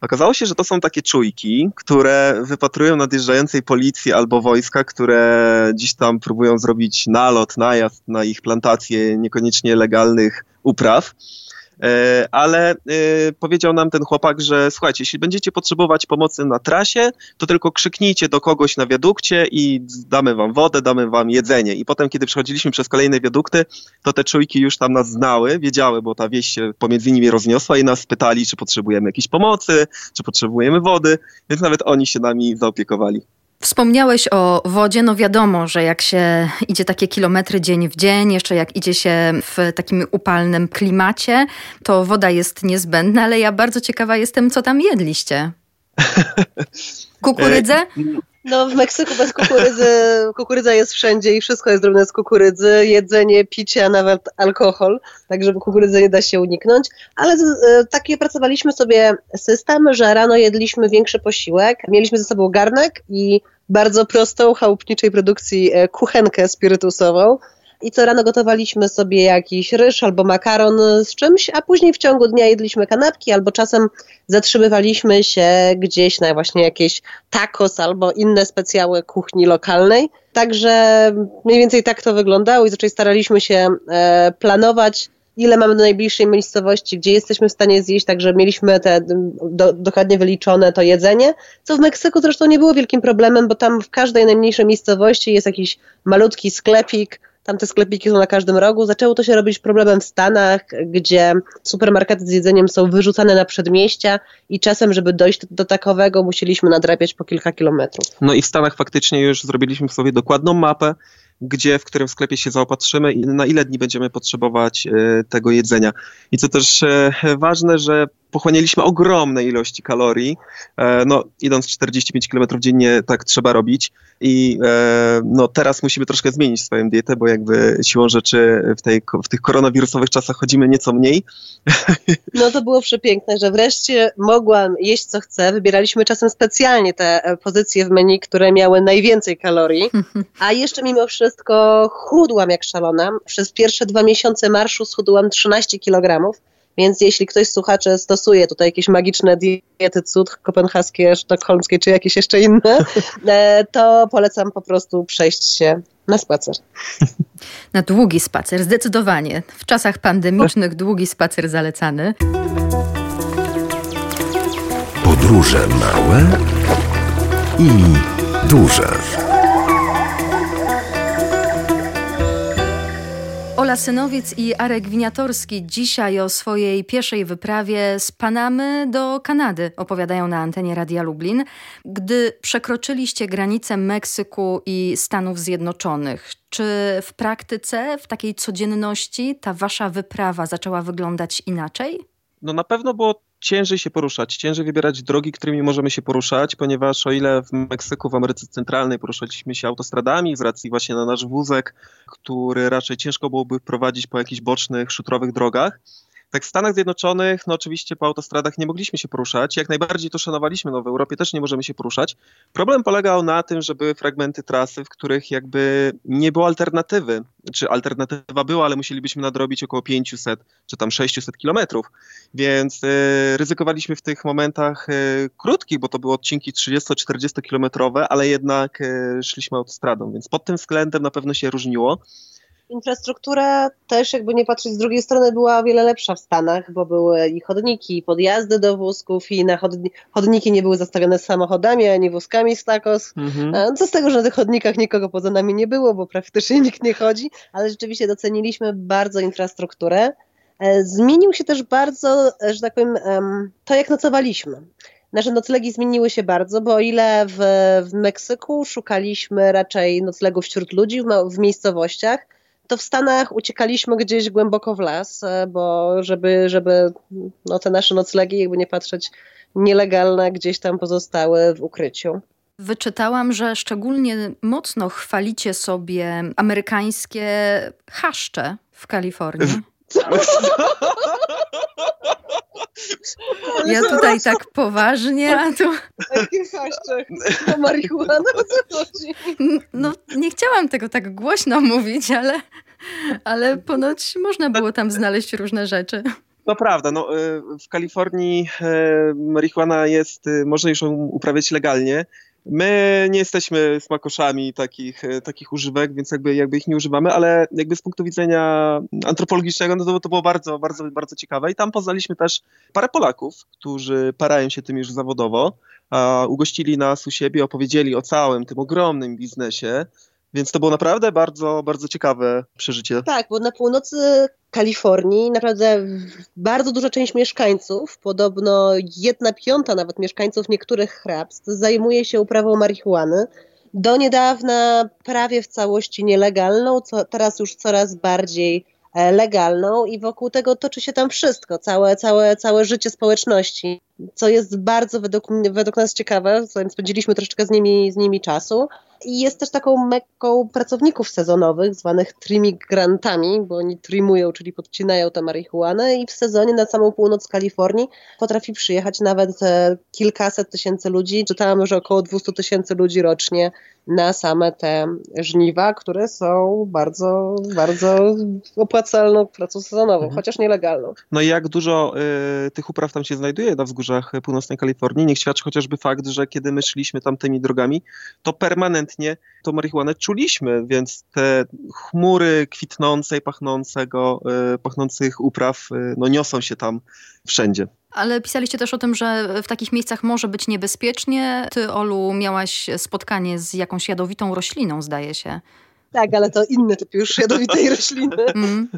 Okazało się, że to są takie czujki, które wypatrują nadjeżdżającej policji albo wojska, które dziś tam próbują zrobić nalot, najazd na ich plantacje niekoniecznie legalnych upraw. E, ale e, powiedział nam ten chłopak, że słuchajcie, jeśli będziecie potrzebować pomocy na trasie, to tylko krzyknijcie do kogoś na wiadukcie i damy wam wodę, damy wam jedzenie. I potem, kiedy przechodziliśmy przez kolejne wiadukty, to te czujki już tam nas znały, wiedziały, bo ta wieś się pomiędzy nimi rozniosła i nas pytali, czy potrzebujemy jakiejś pomocy, czy potrzebujemy wody, więc nawet oni się nami zaopiekowali. Wspomniałeś o wodzie, no wiadomo, że jak się idzie takie kilometry dzień w dzień, jeszcze jak idzie się w takim upalnym klimacie, to woda jest niezbędna, ale ja bardzo ciekawa jestem, co tam jedliście. Kukurydzę? No w Meksyku bez kukurydzy, kukurydza jest wszędzie i wszystko jest zrobione z kukurydzy, jedzenie, picie, a nawet alkohol, tak żeby kukurydzy nie da się uniknąć, ale e, taki pracowaliśmy sobie system, że rano jedliśmy większy posiłek, mieliśmy ze sobą garnek i bardzo prostą, chałupniczej produkcji e, kuchenkę spirytusową, i co rano gotowaliśmy sobie jakiś ryż albo makaron z czymś, a później w ciągu dnia jedliśmy kanapki albo czasem zatrzymywaliśmy się gdzieś na właśnie jakieś tacos albo inne specjały kuchni lokalnej. Także mniej więcej tak to wyglądało i zaczęli staraliśmy się e, planować ile mamy do najbliższej miejscowości, gdzie jesteśmy w stanie zjeść, także mieliśmy te do, dokładnie wyliczone to jedzenie, co w Meksyku zresztą nie było wielkim problemem, bo tam w każdej najmniejszej miejscowości jest jakiś malutki sklepik, tam te sklepiki są na każdym rogu. Zaczęło to się robić problemem w Stanach, gdzie supermarkety z jedzeniem są wyrzucane na przedmieścia i czasem, żeby dojść do takowego, musieliśmy nadrabiać po kilka kilometrów. No i w Stanach faktycznie już zrobiliśmy sobie dokładną mapę, gdzie, w którym sklepie się zaopatrzymy i na ile dni będziemy potrzebować e, tego jedzenia. I co też e, ważne, że pochłanialiśmy ogromne ilości kalorii. E, no, idąc 45 km dziennie, tak trzeba robić. I e, no, teraz musimy troszkę zmienić swoją dietę, bo jakby siłą rzeczy w, tej, w tych koronawirusowych czasach chodzimy nieco mniej. No to było przepiękne, że wreszcie mogłam jeść co chcę. Wybieraliśmy czasem specjalnie te e, pozycje w menu, które miały najwięcej kalorii, a jeszcze mimo wszystko chudłam jak szalona. Przez pierwsze dwa miesiące marszu schudłam 13 kg. Więc jeśli ktoś z słuchaczy stosuje tutaj jakieś magiczne diety cud kopenhaskie, sztokholmskie czy jakieś jeszcze inne, e, to polecam po prostu przejść się na spacer. Na długi spacer, zdecydowanie. W czasach pandemicznych długi spacer zalecany. Podróże małe i duże. Synowiec i Arek Winiatorski dzisiaj o swojej pierwszej wyprawie z Panamy do Kanady opowiadają na antenie Radia Lublin. Gdy przekroczyliście granicę Meksyku i Stanów Zjednoczonych, czy w praktyce, w takiej codzienności ta wasza wyprawa zaczęła wyglądać inaczej? No na pewno było ciężej się poruszać, ciężej wybierać drogi, którymi możemy się poruszać, ponieważ o ile w Meksyku, w Ameryce Centralnej poruszaliśmy się autostradami z racji właśnie na nasz wózek, który raczej ciężko byłoby prowadzić po jakichś bocznych, szutrowych drogach, tak w Stanach Zjednoczonych, no oczywiście po autostradach nie mogliśmy się poruszać. Jak najbardziej to szanowaliśmy, no w Europie też nie możemy się poruszać. Problem polegał na tym, że były fragmenty trasy, w których jakby nie było alternatywy. Czy alternatywa była, ale musielibyśmy nadrobić około 500 czy tam 600 kilometrów. Więc y, ryzykowaliśmy w tych momentach y, krótkich, bo to były odcinki 30-40 kilometrowe, ale jednak y, szliśmy autostradą, więc pod tym względem na pewno się różniło infrastruktura też, jakby nie patrzeć z drugiej strony, była o wiele lepsza w Stanach, bo były i chodniki, i podjazdy do wózków, i na chodni chodniki nie były zastawione samochodami, ani wózkami z takos. Mhm. Co z tego, że na tych chodnikach nikogo poza nami nie było, bo praktycznie nikt nie chodzi, ale rzeczywiście doceniliśmy bardzo infrastrukturę. E, zmienił się też bardzo, e, że tak powiem, to jak nocowaliśmy. Nasze noclegi zmieniły się bardzo, bo o ile w, w Meksyku szukaliśmy raczej noclegów wśród ludzi w, w miejscowościach, to w Stanach uciekaliśmy gdzieś głęboko w las, e, bo żeby, żeby no, te nasze noclegi, jakby nie patrzeć, nielegalne gdzieś tam pozostały w ukryciu. Wyczytałam, że szczególnie mocno chwalicie sobie amerykańskie chaszcze w Kalifornii. Ja tutaj tak poważnie, a tu... Jakie chaszcze? To marihuana, co chodzi? No, nie chciałam tego tak głośno mówić, ale, ale ponoć można było tam znaleźć różne rzeczy. To prawda, no, y, w Kalifornii y, marihuana jest, y, można już ją uprawiać legalnie, My nie jesteśmy smakoszami takich, e, takich używek, więc jakby, jakby ich nie używamy, ale jakby z punktu widzenia antropologicznego, no to, to było bardzo, bardzo, bardzo ciekawe. I tam poznaliśmy też parę Polaków, którzy parają się tym już zawodowo, ugościli nas u siebie, opowiedzieli o całym tym ogromnym biznesie, więc to było naprawdę bardzo, bardzo ciekawe przeżycie. Tak, bo na północy Kalifornii naprawdę bardzo duża część mieszkańców, podobno jedna piąta nawet mieszkańców niektórych hrabstw zajmuje się uprawą marihuany. Do niedawna prawie w całości nielegalną, co teraz już coraz bardziej e, legalną i wokół tego toczy się tam wszystko, całe, całe, całe życie społeczności, co jest bardzo według, według nas ciekawe, spędziliśmy troszeczkę z nimi, z nimi czasu. I jest też taką mekką pracowników sezonowych, zwanych trimigrantami, bo oni trimują, czyli podcinają tę marihuanę i w sezonie na samą północ Kalifornii potrafi przyjechać nawet e, kilkaset tysięcy ludzi. Czytałam, że około 200 tysięcy ludzi rocznie na same te żniwa, które są bardzo, bardzo opłacalną pracą sezonową, mhm. chociaż nielegalną. No i jak dużo y, tych upraw tam się znajduje na wzgórzach północnej Kalifornii, niech świadczy chociażby fakt, że kiedy my szliśmy tam tymi drogami, to permanentnie tą marihuanę czuliśmy, więc te chmury kwitnącej, pachnącego, y, pachnących upraw y, no niosą się tam wszędzie. Ale pisaliście też o tym, że w takich miejscach może być niebezpiecznie. Ty, Olu, miałaś spotkanie z jakąś jadowitą rośliną, zdaje się. Tak, ale to inny typ już jadowitej rośliny. Mm.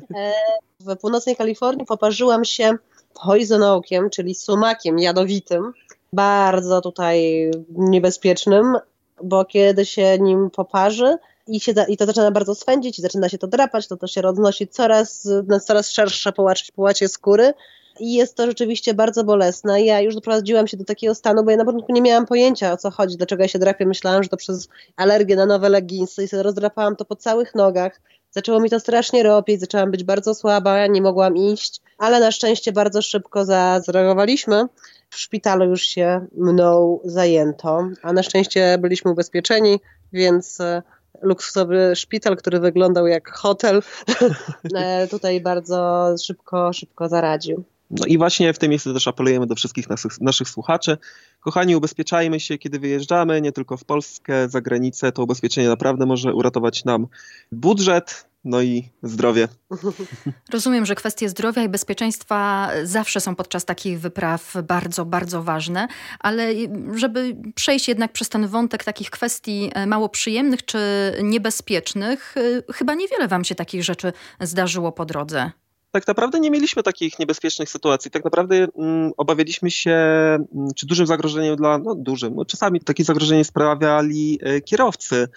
W północnej Kalifornii poparzyłam się poison oakiem, czyli sumakiem jadowitym, bardzo tutaj niebezpiecznym, bo kiedy się nim poparzy i, się, i to zaczyna bardzo swędzić i zaczyna się to drapać, to to się roznosi coraz, na coraz szersze połacie, połacie skóry i jest to rzeczywiście bardzo bolesne. Ja już doprowadziłam się do takiego stanu, bo ja na początku nie miałam pojęcia o co chodzi, dlaczego ja się drapię. Myślałam, że to przez alergię na nowe leginsy i sobie rozdrapałam to po całych nogach. Zaczęło mi to strasznie robić, zaczęłam być bardzo słaba, nie mogłam iść, ale na szczęście bardzo szybko zareagowaliśmy. W szpitalu już się mną zajęto, a na szczęście byliśmy ubezpieczeni, więc e, luksusowy szpital, który wyglądał jak hotel, e, tutaj bardzo szybko, szybko zaradził. No i właśnie w tym miejscu też apelujemy do wszystkich naszych, naszych słuchaczy. Kochani, ubezpieczajmy się, kiedy wyjeżdżamy, nie tylko w Polskę, za granicę. To ubezpieczenie naprawdę może uratować nam budżet, no i zdrowie. Rozumiem, że kwestie zdrowia i bezpieczeństwa zawsze są podczas takich wypraw bardzo, bardzo ważne, ale żeby przejść jednak przez ten wątek takich kwestii e, mało przyjemnych czy niebezpiecznych, e, chyba niewiele Wam się takich rzeczy zdarzyło po drodze tak naprawdę nie mieliśmy takich niebezpiecznych sytuacji. Tak naprawdę mm, obawialiśmy się, mm, czy dużym zagrożeniem dla, no dużym, no, czasami takie zagrożenie sprawiali e, kierowcy.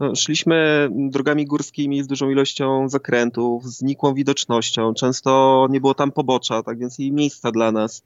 No, szliśmy drogami górskimi z dużą ilością zakrętów, z nikłą widocznością. Często nie było tam pobocza, tak więc i miejsca dla nas.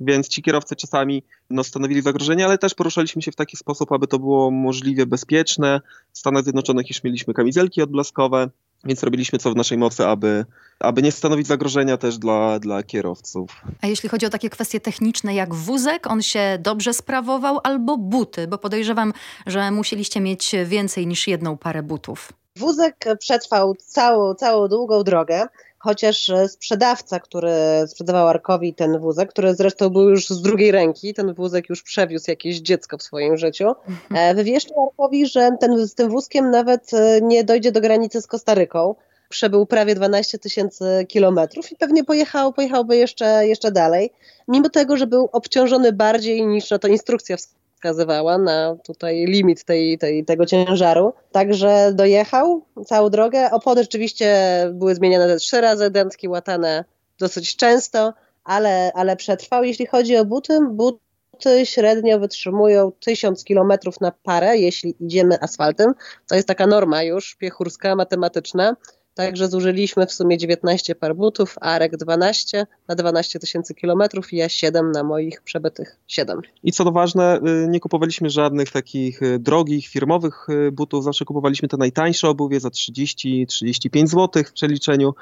Więc ci kierowcy czasami no, stanowili zagrożenie, ale też poruszaliśmy się w taki sposób, aby to było możliwie bezpieczne. W Stanach Zjednoczonych już mieliśmy kamizelki odblaskowe, więc robiliśmy co w naszej mocy, aby, aby nie stanowić zagrożenia też dla, dla kierowców. A jeśli chodzi o takie kwestie techniczne jak wózek, on się dobrze sprawował albo buty, bo podejrzewam, że musieliście mieć więcej niż jedną parę butów. Wózek przetrwał całą, całą długą drogę chociaż e, sprzedawca, który sprzedawał Arkowi ten wózek, który zresztą był już z drugiej ręki, ten wózek już przewiózł jakieś dziecko w swoim życiu, mhm. e, wywieszczył Arkowi, że ten, z tym wózkiem nawet e, nie dojdzie do granicy z Kostaryką. Przebył prawie 12 tysięcy kilometrów i pewnie pojechał, pojechałby jeszcze, jeszcze dalej, mimo tego, że był obciążony bardziej niż na to instrukcja wskazywała na tutaj limit tej, tej, tego ciężaru. Także dojechał całą drogę. Opony rzeczywiście były zmieniane trzy razy, dętki łatane dosyć często, ale, ale przetrwał. Jeśli chodzi o buty, buty średnio wytrzymują 1000 km na parę, jeśli idziemy asfaltem. To jest taka norma już piechurska, matematyczna. Także zużyliśmy w sumie 19 par butów, Arek 12 na 12 tysięcy kilometrów i ja 7 na moich przebytych 7. I co to ważne, y, nie kupowaliśmy żadnych takich y, drogich, firmowych y, butów, zawsze kupowaliśmy te najtańsze obuwie za 30-35 zł w przeliczeniu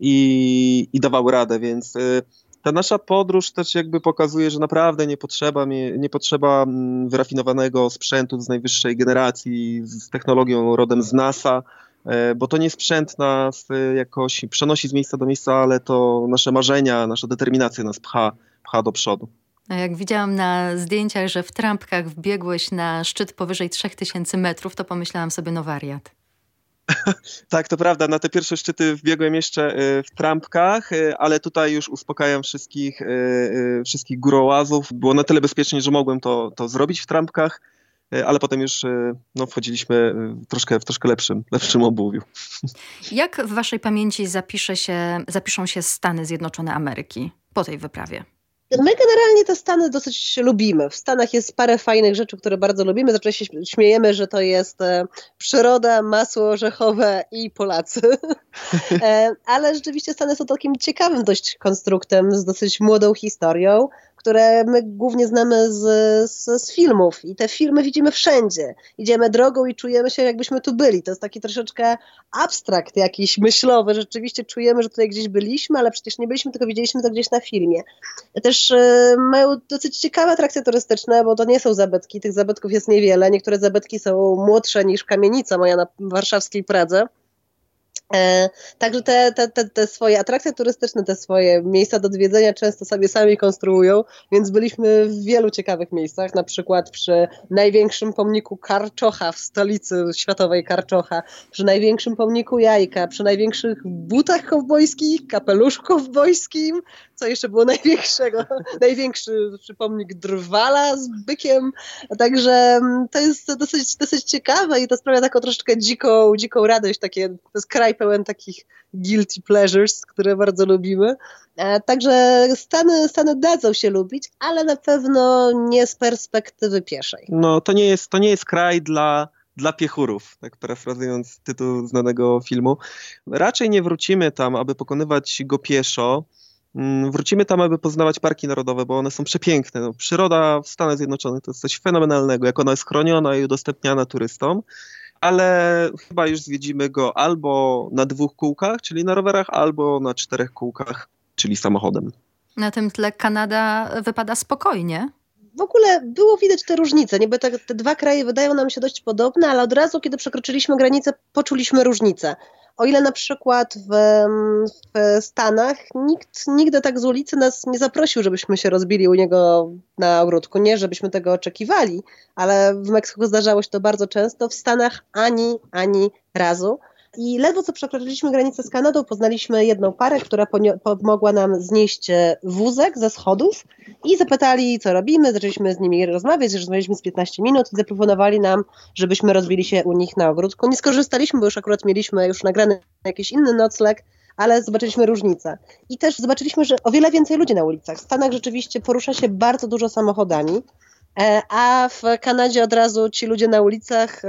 i, i dawały radę, więc ta nasza podróż też jakby pokazuje, że naprawdę nie potrzeba, nie potrzeba mm, wyrafinowanego sprzętu z najwyższej generacji, z technologią rodem z NASA, bo to nie sprzęt nas e, jakoś przenosi z miejsca do miejsca, ale to nasze marzenia, nasza determinacja nas pcha, pcha do przodu. A jak widziałam na zdjęciach, że w trampkach wbiegłeś na szczyt powyżej 3000 metrów, to pomyślałam sobie, no wariat. tak, to prawda. Na te pierwsze szczyty wbiegłem jeszcze e, w trampkach, ale tutaj już uspokajam wszystkich, wszystkich górołazów. Było na tyle bezpiecznie, że mogłem to, to zrobić w trampkach. E, ale potem już e, no, wchodziliśmy e, troszkę, w troszkę lepszym, lepszym obuwiu. Jak w waszej pamięci zapisze się, zapiszą się Stany Zjednoczone Ameryki po tej wyprawie? My generalnie te Stany dosyć lubimy. W Stanach jest parę fajnych rzeczy, które bardzo lubimy. Zawsze się śmiejemy, że to jest przyroda, masło orzechowe i Polacy. Ale rzeczywiście Stany są takim ciekawym dość konstruktem z dosyć młodą historią które my głównie znamy z, z, z, filmów i te filmy widzimy wszędzie. Idziemy drogą i czujemy się jakbyśmy tu byli. To jest taki troszeczkę abstrakt jakiś myślowy. Rzeczywiście czujemy, że tutaj gdzieś byliśmy, ale przecież nie byliśmy, tylko widzieliśmy to gdzieś na filmie. Też y, mają dosyć ciekawe atrakcje turystyczne, bo to nie są zabytki. Tych zabytków jest niewiele. Niektóre zabytki są młodsze niż kamienica moja na warszawskiej Pradze. E, także te, te, te, te, swoje atrakcje turystyczne, te swoje miejsca do odwiedzenia często sobie sami konstruują, więc byliśmy w wielu ciekawych miejscach, na przykład przy największym pomniku Karczocha w stolicy światowej Karczocha, przy największym pomniku Jajka, przy największych butach kowbojskich, kapeluszu kowbojskim, co jeszcze było największego, największy pomnik Drwala z bykiem, także mm, to jest dosyć, dosyć ciekawe i to sprawia taką troszeczkę dziką, dziką radość, takie, to jest kraj pełen takich guilty pleasures, które bardzo lubimy. E, także Stany, Stany dadzą się lubić, ale na pewno nie z perspektywy pieszej. No to nie jest, to nie jest kraj dla dla piechurów, tak parafrazując tytuł znanego filmu. Raczej nie wrócimy tam, aby pokonywać go pieszo, Mm, wrócimy tam, aby poznawać parki narodowe, bo one są przepiękne. No, przyroda w Stanach Zjednoczonych to jest coś fenomenalnego, jak ona jest chroniona i udostępniana turystom ale chyba już zwiedzimy go albo na dwóch kółkach, czyli na rowerach, albo na czterech kółkach, czyli samochodem. Na tym tle Kanada wypada spokojnie. W ogóle było widać te różnice. Niby te, te dwa kraje wydają nam się dość podobne, ale od razu, kiedy przekroczyliśmy granicę, poczuliśmy różnicę. O ile na przykład w, w, Stanach nikt nigdy tak z ulicy nas nie zaprosił, żebyśmy się rozbili u niego na ogródku. Nie, żebyśmy tego oczekiwali, ale w Meksyku zdarzało się to bardzo często. W Stanach ani, ani razu. I ledwo co przekroczyliśmy granicę z Kanadą, poznaliśmy jedną parę, która pomogła nam znieść e, wózek ze schodów i zapytali, co robimy. Zaczęliśmy z nimi rozmawiać, rozmawialiśmy z 15 minut i zaproponowali nam, żebyśmy rozbili się u nich na ogródku. Nie skorzystaliśmy, bo już akurat mieliśmy już nagrany jakiś inny nocleg, ale zobaczyliśmy różnicę. I też zobaczyliśmy, że o wiele więcej ludzi na ulicach. W Stanach rzeczywiście porusza się bardzo dużo samochodami, e, a w Kanadzie od razu ci ludzie na ulicach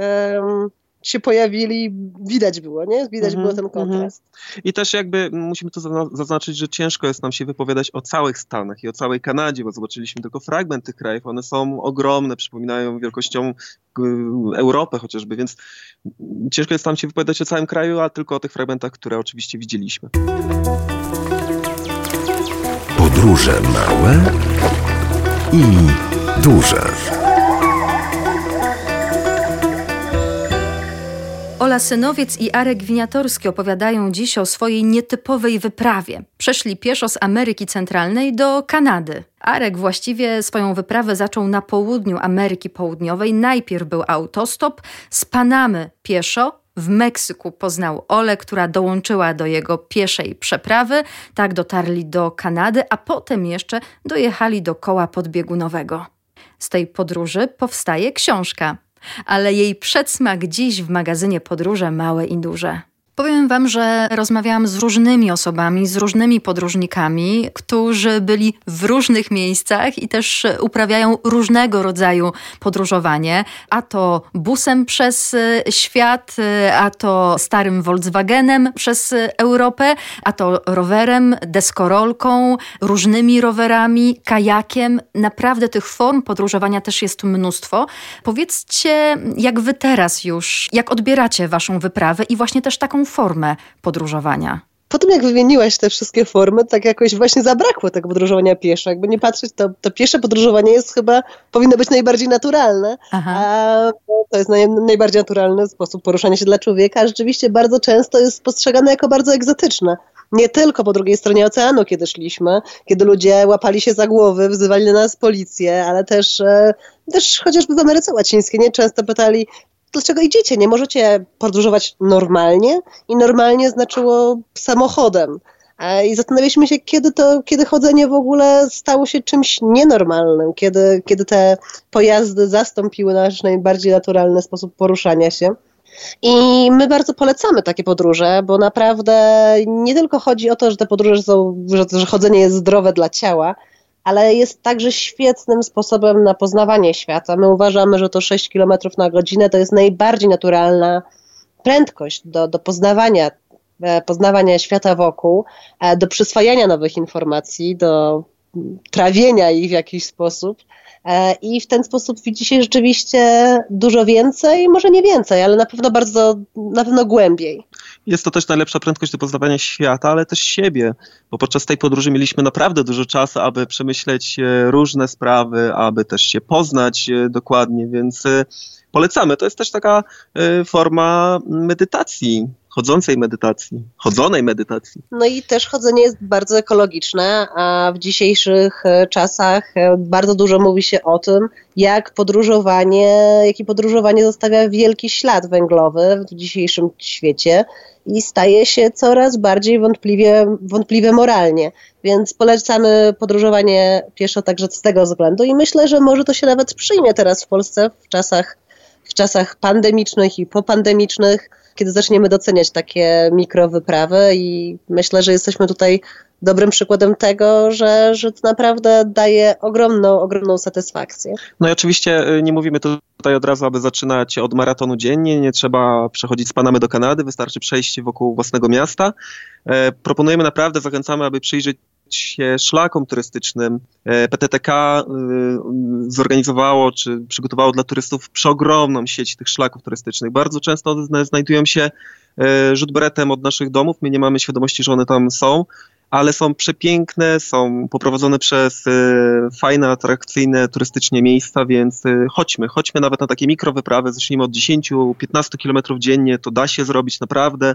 się pojawili, widać było, nie? Widać mm -hmm, było ten mhm. kontrast. Mm -hmm. I też jakby musimy to zaznaczyć, że ciężko jest nam się wypowiadać o całych Stanach i o całej Kanadzie, bo zobaczyliśmy tylko fragment tych krajów. One są ogromne, przypominają wielkością Europę chociażby, więc ciężko jest nam się wypowiadać o całym kraju, a tylko o tych fragmentach, które oczywiście widzieliśmy. Podróże małe i duże. Ola Synowiec i Arek Winiatorski opowiadają dziś o swojej nietypowej wyprawie. Przeszli pieszo z Ameryki Centralnej do Kanady. Arek właściwie swoją wyprawę zaczął na południu Ameryki Południowej. Najpierw był autostop z Panamy pieszo, w Meksyku poznał Ole, która dołączyła do jego pieszej przeprawy. Tak dotarli do Kanady, a potem jeszcze dojechali do koła podbiegunowego. Z tej podróży powstaje książka ale jej przedsmak dziś w magazynie Podróże Małe i Duże. Powiem Wam, że rozmawiałam z różnymi osobami, z różnymi podróżnikami, którzy byli w różnych miejscach i też uprawiają różnego rodzaju podróżowanie. A to busem przez e, świat, e, a to starym Volkswagenem przez Europę, a to rowerem, deskorolką, różnymi rowerami, kajakiem. Naprawdę tych form podróżowania też jest mnóstwo. Powiedzcie, jak Wy teraz już, jak odbieracie Waszą wyprawę i właśnie też taką formę podróżowania? Po tym, jak wymieniłaś te wszystkie formy, tak jakoś właśnie zabrakło tego podróżowania pieszo. Jakby nie patrzeć, to, to piesze podróżowanie jest chyba, powinno być najbardziej naturalne, Aha. a to jest naj, najbardziej naturalny sposób poruszania się dla człowieka, a rzeczywiście bardzo często jest postrzegane jako bardzo egzotyczne. Nie tylko po drugiej stronie oceanu, kiedy szliśmy, kiedy ludzie łapali się za głowy, wzywali na nas policję, ale też, e, też chociażby w Ameryce Łacińskiej nie często pytali, dlaczego idziecie? Nie możecie podróżować normalnie i normalnie znaczyło samochodem. I zastanawialiśmy się, kiedy to, kiedy chodzenie w ogóle stało się czymś nienormalnym, kiedy, kiedy te pojazdy zastąpiły nasz najbardziej naturalny sposób poruszania się. I my bardzo polecamy takie podróże, bo naprawdę nie tylko chodzi o to, że te podróże są, że, że chodzenie jest zdrowe dla ciała, ale jest także świetnym sposobem na poznawanie świata. My uważamy, że to 6 km na godzinę to jest najbardziej naturalna prędkość do, do poznawania, e, poznawania świata wokół, e, do przyswajania nowych informacji, do trawienia ich w jakiś sposób. E, I w ten sposób widzi się rzeczywiście dużo więcej, może nie więcej, ale na pewno bardzo, na pewno głębiej. Jest to też najlepsza prędkość do poznawania świata, ale też siebie, bo podczas tej podróży mieliśmy naprawdę dużo czasu, aby przemyśleć e, różne sprawy, aby też się poznać e, dokładnie, więc polecamy. To jest też taka forma medytacji, chodzącej medytacji, chodzonej medytacji. No i też chodzenie jest bardzo ekologiczne, a w dzisiejszych e, czasach e, bardzo dużo mówi się o tym, jak podróżowanie, jaki podróżowanie zostawia wielki ślad węglowy w dzisiejszym świecie i staje się coraz bardziej wątpliwie, wątpliwe moralnie. Więc polecamy podróżowanie pieszo także z tego względu i myślę, że może to się nawet przyjmie teraz w Polsce w czasach, w czasach pandemicznych i popandemicznych kiedy zaczniemy doceniać takie mikrowyprawy i myślę, że jesteśmy tutaj dobrym przykładem tego, że, że to naprawdę daje ogromną, ogromną satysfakcję. No i oczywiście y, nie mówimy tutaj od razu, aby zaczynać od maratonu dziennie, nie trzeba przechodzić z Panamy do Kanady, wystarczy przejść wokół własnego miasta. E, proponujemy naprawdę, zachęcamy, aby przyjrzeć się szlakom turystycznym. E, PTTK zorganizowało czy przygotowało dla turystów przeogromną sieć tych szlaków turystycznych. Bardzo często znajdują się rzut beretem od naszych domów. My nie mamy świadomości, że one tam są ale są przepiękne, są poprowadzone przez fajne, atrakcyjne turystycznie miejsca, więc chodźmy, chodźmy nawet na takie mikrowyprawy, zacznijmy od 10-15 kilometrów dziennie, to da się zrobić naprawdę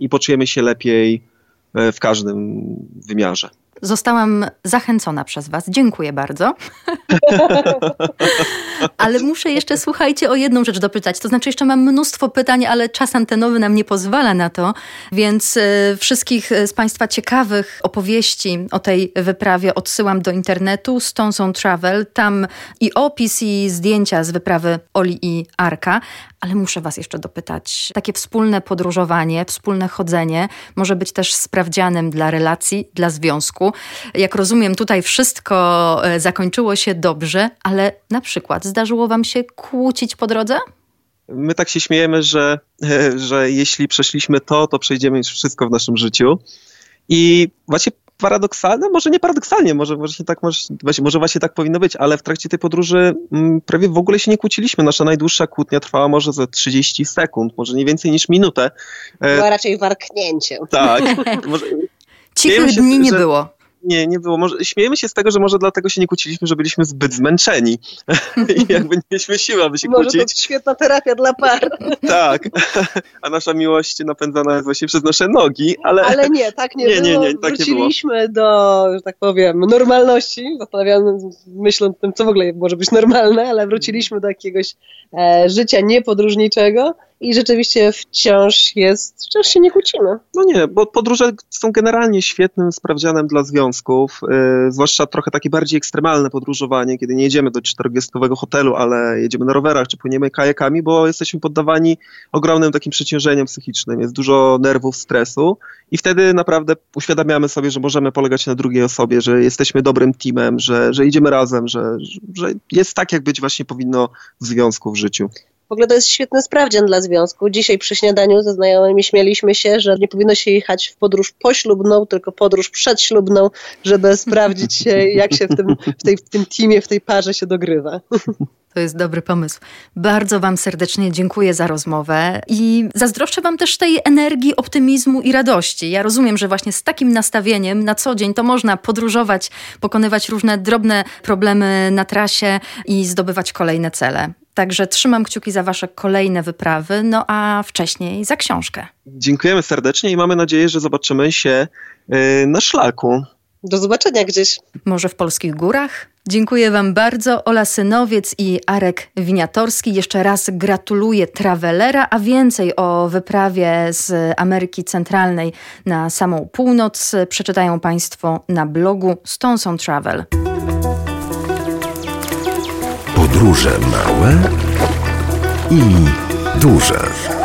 i poczujemy się lepiej e, w każdym wymiarze. Zostałam zachęcona przez Was. Dziękuję bardzo. ale muszę jeszcze, słuchajcie, o jedną rzecz dopytać. To znaczy, jeszcze mam mnóstwo pytań, ale czas antenowy nam nie pozwala na to, więc y, wszystkich z Państwa ciekawych opowieści o tej wyprawie odsyłam do internetu Stoneson Travel. Tam i opis, i zdjęcia z wyprawy Oli i Arka. Ale muszę Was jeszcze dopytać. Takie wspólne podróżowanie, wspólne chodzenie może być też sprawdzianem dla relacji, dla związku. Jak rozumiem, tutaj wszystko e, zakończyło się dobrze, ale na przykład zdarzyło Wam się kłócić po drodze? My tak się śmiejemy, że, że jeśli przeszliśmy to, to przejdziemy już wszystko w naszym życiu. I właśnie paradoksalne, może nie paradoksalnie, może właśnie tak, może, może właśnie tak powinno być, ale w trakcie tej podróży m, mm, prawie w ogóle się nie kłóciliśmy. Nasza najdłuższa kłótnia trwała może ze 30 sekund, może nie więcej niż minutę. Była raczej warknięciem. Tak. może, Cichych dni nie że, było. Nie, nie było. Może, śmiejemy się z tego, że może dlatego się nie kłóciliśmy, że byliśmy zbyt zmęczeni i jakby nie mieliśmy siły, aby się może kłócić. Może to świetna terapia dla par. tak, a nasza miłość napędzana jest właśnie przez nasze nogi, ale... Ale nie, tak nie, nie było. Nie, nie, tak Wróciliśmy nie do, że tak powiem, normalności, zastanawiamy, myśląc o tym, co w ogóle może być normalne, ale wróciliśmy do jakiegoś e, życia niepodróżniczego i rzeczywiście wciąż jest, wciąż się nie kłócimy. No nie, bo podróże są generalnie świetnym sprawdzianem dla związków, yy, zwłaszcza trochę takie bardziej ekstremalne podróżowanie, kiedy nie jedziemy do czterogwiazdkowego hotelu, ale jedziemy na rowerach czy płyniemy kajakami, bo jesteśmy poddawani ogromnym takim przeciążeniem psychicznym, jest dużo nerwów, stresu i wtedy naprawdę uświadamiamy sobie, że możemy polegać na drugiej osobie, że jesteśmy dobrym teamem, że, że idziemy razem, że, że jest tak, jak być właśnie powinno w związku, w życiu. W ogóle to jest świetny sprawdzian dla związku. Dzisiaj przy śniadaniu ze znajomymi śmialiśmy się, że nie powinno się jechać w podróż poślubną, tylko podróż przedślubną, żeby sprawdzić się, jak się w tym, w, tej, w tym teamie, w tej parze się dogrywa. To jest dobry pomysł. Bardzo Wam serdecznie dziękuję za rozmowę i zazdroszczę Wam też tej energii, optymizmu i radości. Ja rozumiem, że właśnie z takim nastawieniem na co dzień to można podróżować, pokonywać różne drobne problemy na trasie i zdobywać kolejne cele. Także trzymam kciuki za Wasze kolejne wyprawy, no a wcześniej za książkę. Dziękujemy serdecznie i mamy nadzieję, że zobaczymy się y, na szlaku. Do zobaczenia gdzieś. Może w polskich górach? Dziękuję Wam bardzo. Ola Synowiec i Arek Winiatorski. Jeszcze raz gratuluję Travelera, a więcej o wyprawie z Ameryki Centralnej na samą północ przeczytają Państwo na blogu Stonson Travel. Podróże małe i duże.